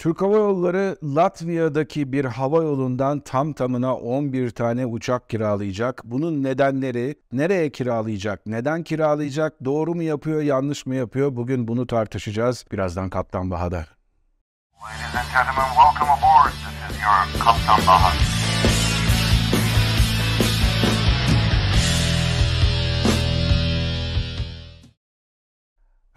Türk Hava Yolları Latvia'daki bir hava yolundan tam tamına 11 tane uçak kiralayacak. Bunun nedenleri, nereye kiralayacak, neden kiralayacak, doğru mu yapıyor, yanlış mı yapıyor? Bugün bunu tartışacağız. Birazdan Kaptan Bahadar. Ladies and gentlemen, welcome aboard. This is your Kaptan Bahar.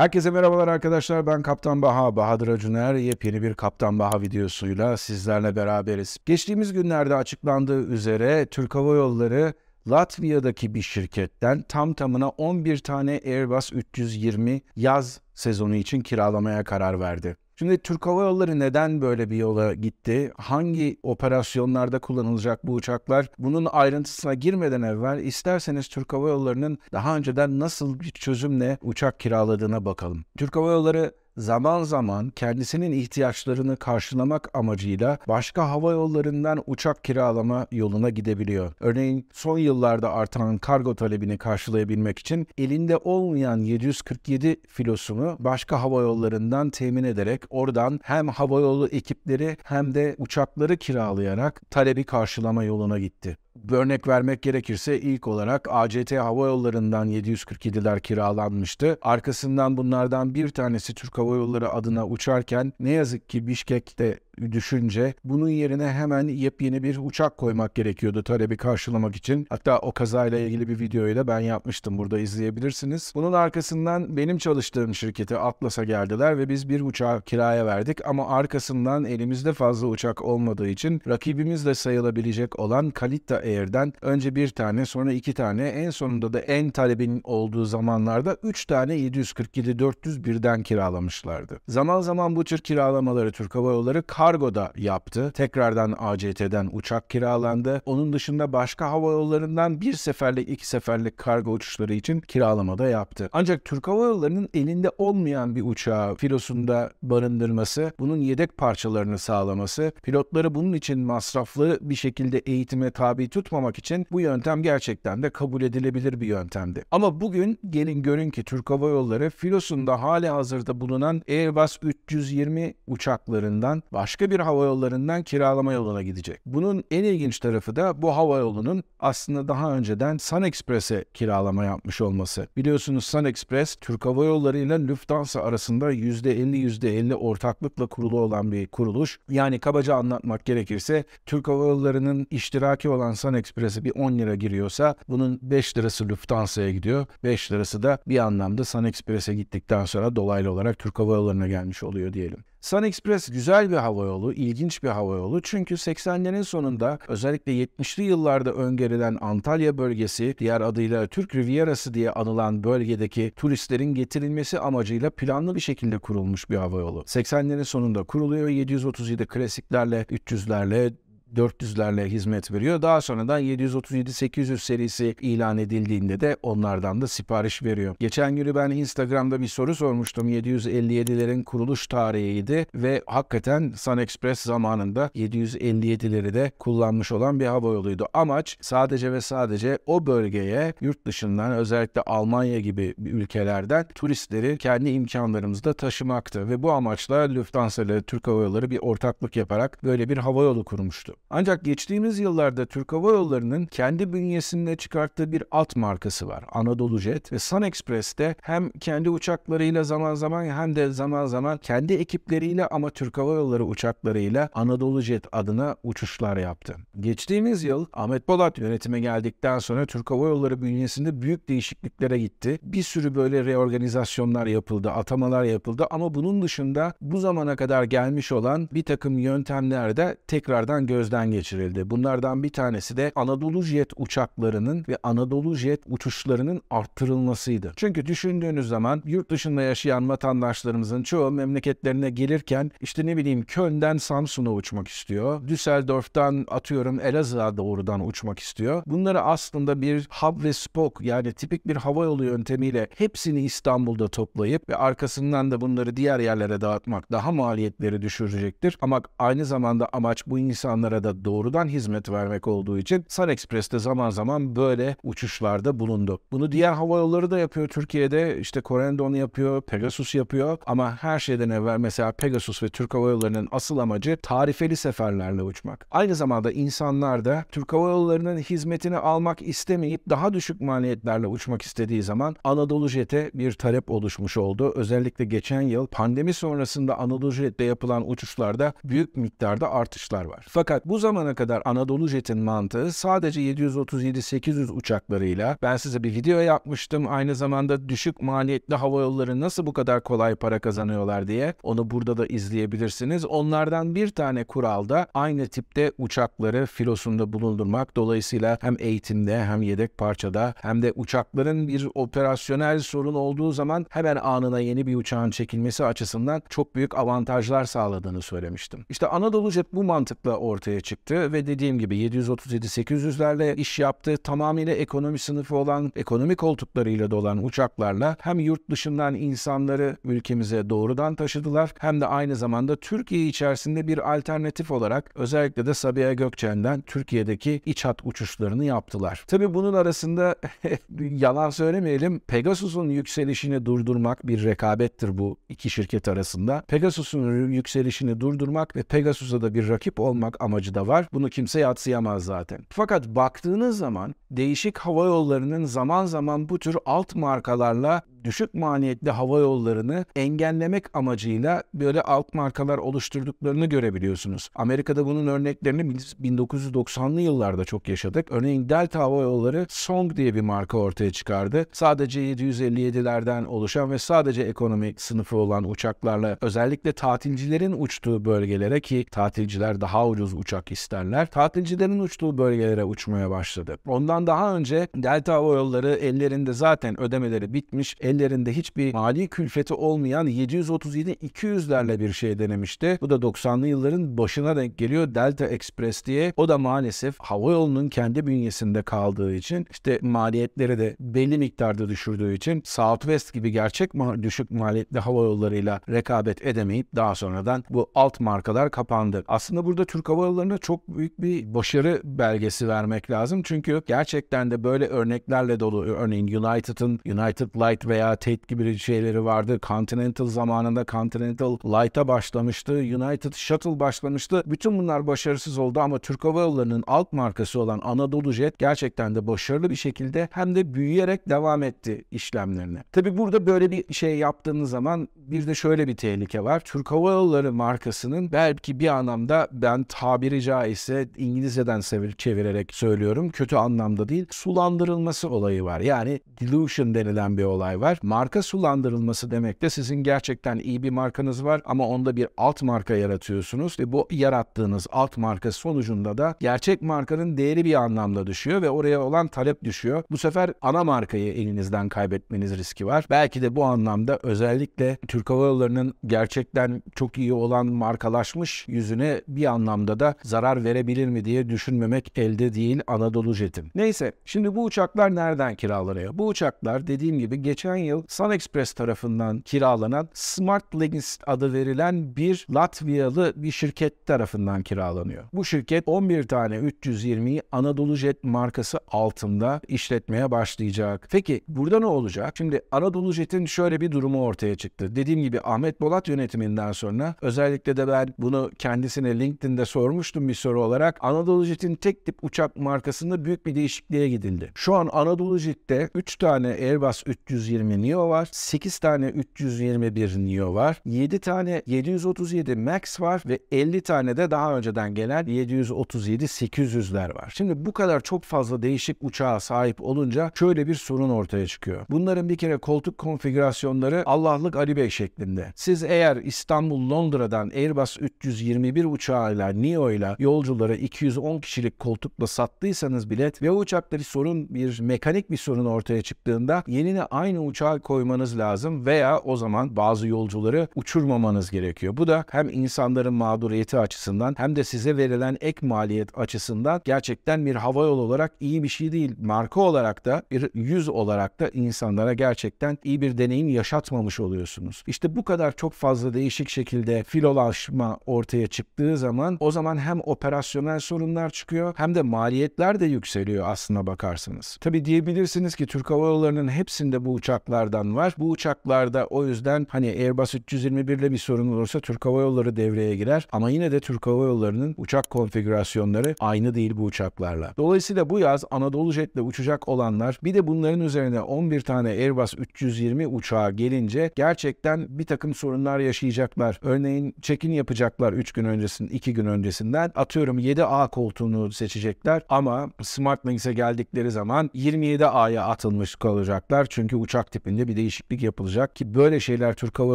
Herkese merhabalar arkadaşlar. Ben Kaptan Baha, Bahadır Acuner. Yepyeni bir Kaptan Baha videosuyla sizlerle beraberiz. Geçtiğimiz günlerde açıklandığı üzere Türk Hava Yolları Latvia'daki bir şirketten tam tamına 11 tane Airbus 320 yaz sezonu için kiralamaya karar verdi. Şimdi Türk Hava Yolları neden böyle bir yola gitti? Hangi operasyonlarda kullanılacak bu uçaklar? Bunun ayrıntısına girmeden evvel isterseniz Türk Hava Yolları'nın daha önceden nasıl bir çözümle uçak kiraladığına bakalım. Türk Hava Yolları zaman zaman kendisinin ihtiyaçlarını karşılamak amacıyla başka hava yollarından uçak kiralama yoluna gidebiliyor. Örneğin son yıllarda artan kargo talebini karşılayabilmek için elinde olmayan 747 filosunu başka hava yollarından temin ederek oradan hem hava yolu ekipleri hem de uçakları kiralayarak talebi karşılama yoluna gitti. Örnek vermek gerekirse ilk olarak ACT Hava Yolları'ndan 747'ler kiralanmıştı. Arkasından bunlardan bir tanesi Türk Hava Yolları adına uçarken ne yazık ki Bişkek'te düşünce bunun yerine hemen yepyeni bir uçak koymak gerekiyordu talebi karşılamak için. Hatta o kazayla ilgili bir videoyu da ben yapmıştım. Burada izleyebilirsiniz. Bunun arkasından benim çalıştığım şirkete Atlas'a geldiler ve biz bir uçağı kiraya verdik ama arkasından elimizde fazla uçak olmadığı için rakibimizle sayılabilecek olan Kalita Air'den önce bir tane sonra iki tane en sonunda da en talebin olduğu zamanlarda üç tane 747-400 birden kiralamışlardı. Zaman zaman bu tür kiralamaları Türk Hava Yolları kargoda yaptı. Tekrardan ACT'den uçak kiralandı. Onun dışında başka hava yollarından bir seferlik iki seferlik kargo uçuşları için kiralamada yaptı. Ancak Türk Hava Yolları'nın elinde olmayan bir uçağı filosunda barındırması, bunun yedek parçalarını sağlaması, pilotları bunun için masraflı bir şekilde eğitime tabi tutmamak için bu yöntem gerçekten de kabul edilebilir bir yöntemdi. Ama bugün gelin görün ki Türk Hava Yolları filosunda hali hazırda bulunan Airbus 320 uçaklarından başka bir hava yollarından kiralama yoluna gidecek. Bunun en ilginç tarafı da bu hava yolunun aslında daha önceden Sun Express'e kiralama yapmış olması. Biliyorsunuz Sun Express Türk Hava Yolları ile Lufthansa arasında %50 %50 ortaklıkla kurulu olan bir kuruluş. Yani kabaca anlatmak gerekirse Türk Hava Yolları'nın iştiraki olan Sun Express'e bir 10 lira giriyorsa bunun 5 lirası Lufthansa'ya gidiyor. 5 lirası da bir anlamda Sun Express'e gittikten sonra dolaylı olarak Türk Hava Yolları'na gelmiş oluyor diyelim. Sun Express güzel bir hava yolu, ilginç bir hava yolu. Çünkü 80'lerin sonunda özellikle 70'li yıllarda öngörülen Antalya bölgesi, diğer adıyla Türk Rivierası diye anılan bölgedeki turistlerin getirilmesi amacıyla planlı bir şekilde kurulmuş bir hava yolu. 80'lerin sonunda kuruluyor ve 737 klasiklerle, 300'lerle, 400'lerle hizmet veriyor. Daha sonradan 737-800 serisi ilan edildiğinde de onlardan da sipariş veriyor. Geçen günü ben Instagram'da bir soru sormuştum. 757'lerin kuruluş tarihiydi ve hakikaten Sun Express zamanında 757'leri de kullanmış olan bir hava yoluydu. Amaç sadece ve sadece o bölgeye yurt dışından özellikle Almanya gibi ülkelerden turistleri kendi imkanlarımızda taşımaktı ve bu amaçla Lufthansa ile Türk Hava Yolları bir ortaklık yaparak böyle bir hava yolu kurmuştu. Ancak geçtiğimiz yıllarda Türk Hava Yolları'nın kendi bünyesinde çıkarttığı bir alt markası var. Anadolu Jet ve Sun Express'te hem kendi uçaklarıyla zaman zaman hem de zaman zaman kendi ekipleriyle ama Türk Hava Yolları uçaklarıyla Anadolu Jet adına uçuşlar yaptı. Geçtiğimiz yıl Ahmet Polat yönetime geldikten sonra Türk Hava Yolları bünyesinde büyük değişikliklere gitti. Bir sürü böyle reorganizasyonlar yapıldı, atamalar yapıldı ama bunun dışında bu zamana kadar gelmiş olan bir takım yöntemler de tekrardan gözden geçirildi. Bunlardan bir tanesi de Anadolu Jet uçaklarının ve Anadolu Jet uçuşlarının arttırılmasıydı. Çünkü düşündüğünüz zaman yurt dışında yaşayan vatandaşlarımızın çoğu memleketlerine gelirken işte ne bileyim Köln'den Samsun'a uçmak istiyor. Düsseldorf'tan atıyorum Elazığ'a doğrudan uçmak istiyor. Bunları aslında bir hub ve spoke yani tipik bir hava yolu yöntemiyle hepsini İstanbul'da toplayıp ve arkasından da bunları diğer yerlere dağıtmak daha maliyetleri düşürecektir. Ama aynı zamanda amaç bu insanlara da da doğrudan hizmet vermek olduğu için Sun Express de zaman zaman böyle uçuşlarda bulundu. Bunu diğer hava yolları da yapıyor Türkiye'de. İşte Corendon yapıyor, Pegasus yapıyor ama her şeyden evvel mesela Pegasus ve Türk Hava Yolları'nın asıl amacı tarifeli seferlerle uçmak. Aynı zamanda insanlar da Türk Hava Yolları'nın hizmetini almak istemeyip daha düşük maliyetlerle uçmak istediği zaman Anadolu Jet'e bir talep oluşmuş oldu. Özellikle geçen yıl pandemi sonrasında Anadolu Jet'te yapılan uçuşlarda büyük miktarda artışlar var. Fakat bu zamana kadar Anadolu Jet'in mantığı sadece 737-800 uçaklarıyla ben size bir video yapmıştım. Aynı zamanda düşük maliyetli hava yolları nasıl bu kadar kolay para kazanıyorlar diye. Onu burada da izleyebilirsiniz. Onlardan bir tane kuralda aynı tipte uçakları filosunda bulundurmak. Dolayısıyla hem eğitimde hem yedek parçada hem de uçakların bir operasyonel sorun olduğu zaman hemen anına yeni bir uçağın çekilmesi açısından çok büyük avantajlar sağladığını söylemiştim. İşte Anadolu Jet bu mantıkla ortaya çıktı ve dediğim gibi 737-800'lerle iş yaptı. Tamamıyla ekonomi sınıfı olan, ekonomi koltuklarıyla dolan uçaklarla hem yurt dışından insanları ülkemize doğrudan taşıdılar hem de aynı zamanda Türkiye içerisinde bir alternatif olarak özellikle de Sabiha Gökçen'den Türkiye'deki iç hat uçuşlarını yaptılar. Tabi bunun arasında yalan söylemeyelim Pegasus'un yükselişini durdurmak bir rekabettir bu iki şirket arasında. Pegasus'un yükselişini durdurmak ve Pegasus'a da bir rakip olmak amacı da var. Bunu kimse yatsıyamaz zaten. Fakat baktığınız zaman değişik hava yollarının zaman zaman bu tür alt markalarla düşük maliyetli hava yollarını engellemek amacıyla böyle alt markalar oluşturduklarını görebiliyorsunuz. Amerika'da bunun örneklerini biz 1990'lı yıllarda çok yaşadık. Örneğin Delta Hava Yolları Song diye bir marka ortaya çıkardı. Sadece 757'lerden oluşan ve sadece ekonomi sınıfı olan uçaklarla özellikle tatilcilerin uçtuğu bölgelere ki tatilciler daha ucuz uçak isterler. Tatilcilerin uçtuğu bölgelere uçmaya başladı. Ondan daha önce Delta Hava Yolları ellerinde zaten ödemeleri bitmiş, ellerinde hiçbir mali külfeti olmayan 737-200'lerle bir şey denemişti. Bu da 90'lı yılların başına denk geliyor Delta Express diye. O da maalesef hava yolunun kendi bünyesinde kaldığı için işte maliyetleri de belli miktarda düşürdüğü için Southwest gibi gerçek ma- düşük maliyetli hava yollarıyla rekabet edemeyip daha sonradan bu alt markalar kapandı. Aslında burada Türk Hava Yolları'na çok büyük bir başarı belgesi vermek lazım. Çünkü gerçekten de böyle örneklerle dolu. Örneğin United'ın United Light veya Tate gibi şeyleri vardı. Continental zamanında Continental Light'a başlamıştı. United Shuttle başlamıştı. Bütün bunlar başarısız oldu ama Türk Hava Yolları'nın alt markası olan Anadolu Jet gerçekten de başarılı bir şekilde hem de büyüyerek devam etti işlemlerine. Tabi burada böyle bir şey yaptığınız zaman bir de şöyle bir tehlike var. Türk Hava Yolları markasının belki bir anlamda ben tabiri caizse İngilizceden çevirerek söylüyorum. Kötü anlamda değil. Sulandırılması olayı var. Yani dilution denilen bir olay var. Marka sulandırılması demek de sizin gerçekten iyi bir markanız var ama onda bir alt marka yaratıyorsunuz ve bu yarattığınız alt marka sonucunda da gerçek markanın değeri bir anlamda düşüyor ve oraya olan talep düşüyor. Bu sefer ana markayı elinizden kaybetmeniz riski var. Belki de bu anlamda özellikle Türk Hava Yolları'nın gerçekten çok iyi olan markalaşmış yüzüne bir anlamda da zarar verebilir mi diye düşünmemek elde değil Anadolu Jet'in. Neyse şimdi bu uçaklar nereden kiralanıyor? Bu uçaklar dediğim gibi geçen yıl Sun Express tarafından kiralanan Smart Links adı verilen bir Latviyalı bir şirket tarafından kiralanıyor. Bu şirket 11 tane 320'yi Anadolu Jet markası altında işletmeye başlayacak. Peki burada ne olacak? Şimdi Anadolu Jet'in şöyle bir durumu ortaya çıktı. Dediğim gibi Ahmet Bolat yönetiminden sonra özellikle de ben bunu kendisine LinkedIn'de sormuştum bir soru olarak. Anadolu Jet'in tek tip uçak markasında büyük bir değişikliğe gidildi. Şu an Anadolu Jet'te 3 tane Airbus 320 Neo var. 8 tane 321 Neo var. 7 tane 737 Max var ve 50 tane de daha önceden gelen 737 800'ler var. Şimdi bu kadar çok fazla değişik uçağa sahip olunca şöyle bir sorun ortaya çıkıyor. Bunların bir kere koltuk konfigürasyonları Allah'lık Ali Bey şeklinde. Siz eğer İstanbul Londra'dan Airbus 321 uçağıyla Neo ile yolculara 210 kişilik koltukla sattıysanız bilet ve o sorun bir mekanik bir sorun ortaya çıktığında yenine aynı uçak uçağa koymanız lazım veya o zaman bazı yolcuları uçurmamanız gerekiyor. Bu da hem insanların mağduriyeti açısından hem de size verilen ek maliyet açısından gerçekten bir hava yolu olarak iyi bir şey değil. Marka olarak da bir yüz olarak da insanlara gerçekten iyi bir deneyim yaşatmamış oluyorsunuz. İşte bu kadar çok fazla değişik şekilde filolaşma ortaya çıktığı zaman o zaman hem operasyonel sorunlar çıkıyor hem de maliyetler de yükseliyor aslına bakarsanız. Tabi diyebilirsiniz ki Türk Hava Yolları'nın hepsinde bu uçaklardan var. Bu uçaklarda o yüzden hani Airbus 321 ile bir sorun olursa Türk Hava Yolları devreye girer ama yine de Türk Hava Yolları'nın uçak konfigürasyonları aynı değil bu uçaklarla. Dolayısıyla bu yaz Anadolu Jet'le uçacak olanlar bir de bunların üzerine 11 tane Airbus 320 uçağı gelince gerçekten bir takım sorunlar yaşayacaklar. Örneğin check-in yapacaklar 3 gün öncesinden, 2 gün öncesinden. Atıyorum 7A koltuğunu seçecekler ama SmartLinks'e geldikleri zaman 27A'ya atılmış kalacaklar. Çünkü uçak tipinde bir değişiklik yapılacak ki böyle şeyler Türk Hava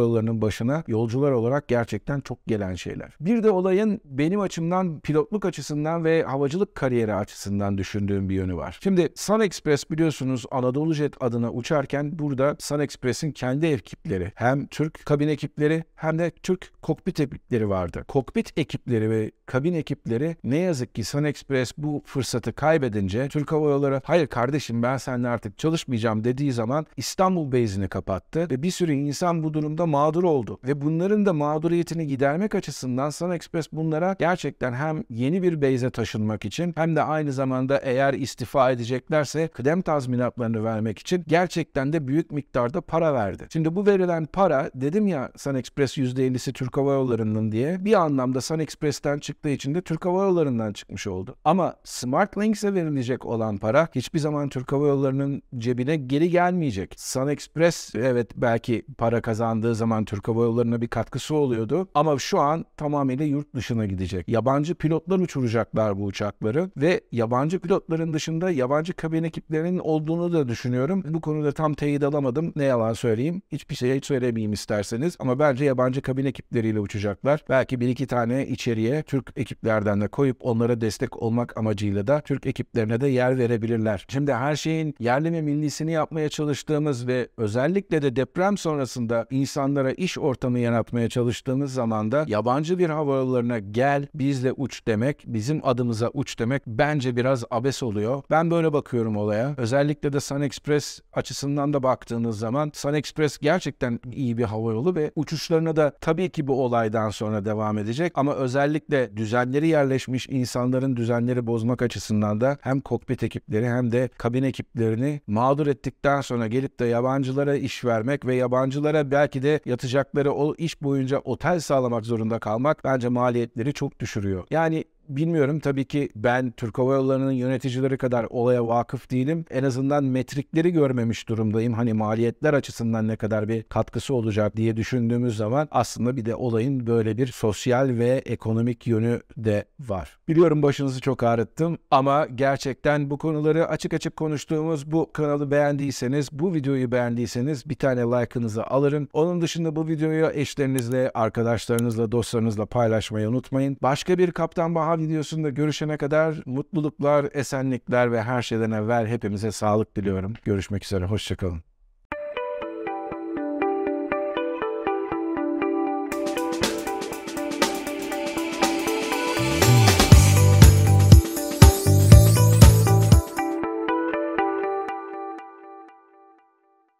Yolları'nın başına yolcular olarak gerçekten çok gelen şeyler. Bir de olayın benim açımdan pilotluk açısından ve havacılık kariyeri açısından düşündüğüm bir yönü var. Şimdi Sun Express biliyorsunuz Anadolu Jet adına uçarken burada Sun Express'in kendi ekipleri hem Türk kabin ekipleri hem de Türk kokpit ekipleri vardı. Kokpit ekipleri ve kabin ekipleri ne yazık ki Sun Express bu fırsatı kaybedince Türk Hava Yolları hayır kardeşim ben seninle artık çalışmayacağım dediği zaman İstanbul base'ini kapattı ve bir sürü insan bu durumda mağdur oldu. Ve bunların da mağduriyetini gidermek açısından Sun Express bunlara gerçekten hem yeni bir base'e taşınmak için hem de aynı zamanda eğer istifa edeceklerse kıdem tazminatlarını vermek için gerçekten de büyük miktarda para verdi. Şimdi bu verilen para dedim ya Sun Express %50'si Türk Hava Yolları'nın diye bir anlamda Sun Express'ten çıktığı için de Türk Hava Yolları'ndan çıkmış oldu. Ama SmartLinks'e verilecek olan para hiçbir zaman Türk Hava Yolları'nın cebine geri gelmeyecek. Sun Express evet belki para kazandığı zaman Türk Hava Yolları'na bir katkısı oluyordu ama şu an tamamıyla yurt dışına gidecek. Yabancı pilotlar uçuracaklar bu uçakları ve yabancı pilotların dışında yabancı kabin ekiplerinin olduğunu da düşünüyorum. Bu konuda tam teyit alamadım. Ne yalan söyleyeyim. Hiçbir şey söylemeyeyim isterseniz. Ama bence yabancı kabin ekipleriyle uçacaklar. Belki bir iki tane içeriye Türk ekiplerden de koyup onlara destek olmak amacıyla da Türk ekiplerine de yer verebilirler. Şimdi her şeyin yerli ve millisini yapmaya çalıştığımız ve özellikle de deprem sonrasında insanlara iş ortamı yaratmaya çalıştığımız zaman da yabancı bir hava yollarına gel bizle uç demek, bizim adımıza uç demek bence biraz abes oluyor. Ben böyle bakıyorum olaya. Özellikle de Sun Express açısından da baktığınız zaman Sun Express gerçekten iyi bir hava yolu ve uçuşlarına da tabii ki bu olaydan sonra devam edecek ama özellikle düzenleri yerleşmiş insanların düzenleri bozmak açısından da hem kokpit ekipleri hem de kabin ekiplerini mağdur ettikten sonra gelip de yabancılara iş vermek ve yabancılara belki de yatacakları o iş boyunca otel sağlamak zorunda kalmak bence maliyetleri çok düşürüyor. Yani Bilmiyorum tabii ki ben Türk Hava Yolları'nın yöneticileri kadar olaya vakıf değilim. En azından metrikleri görmemiş durumdayım. Hani maliyetler açısından ne kadar bir katkısı olacak diye düşündüğümüz zaman aslında bir de olayın böyle bir sosyal ve ekonomik yönü de var. Biliyorum başınızı çok ağrıttım ama gerçekten bu konuları açık açık konuştuğumuz bu kanalı beğendiyseniz, bu videoyu beğendiyseniz bir tane like'ınızı alırım. Onun dışında bu videoyu eşlerinizle, arkadaşlarınızla, dostlarınızla paylaşmayı unutmayın. Başka bir Kaptan Bahar videosunda görüşene kadar mutluluklar, esenlikler ve her şeyden evvel hepimize sağlık diliyorum. Görüşmek üzere, hoşçakalın.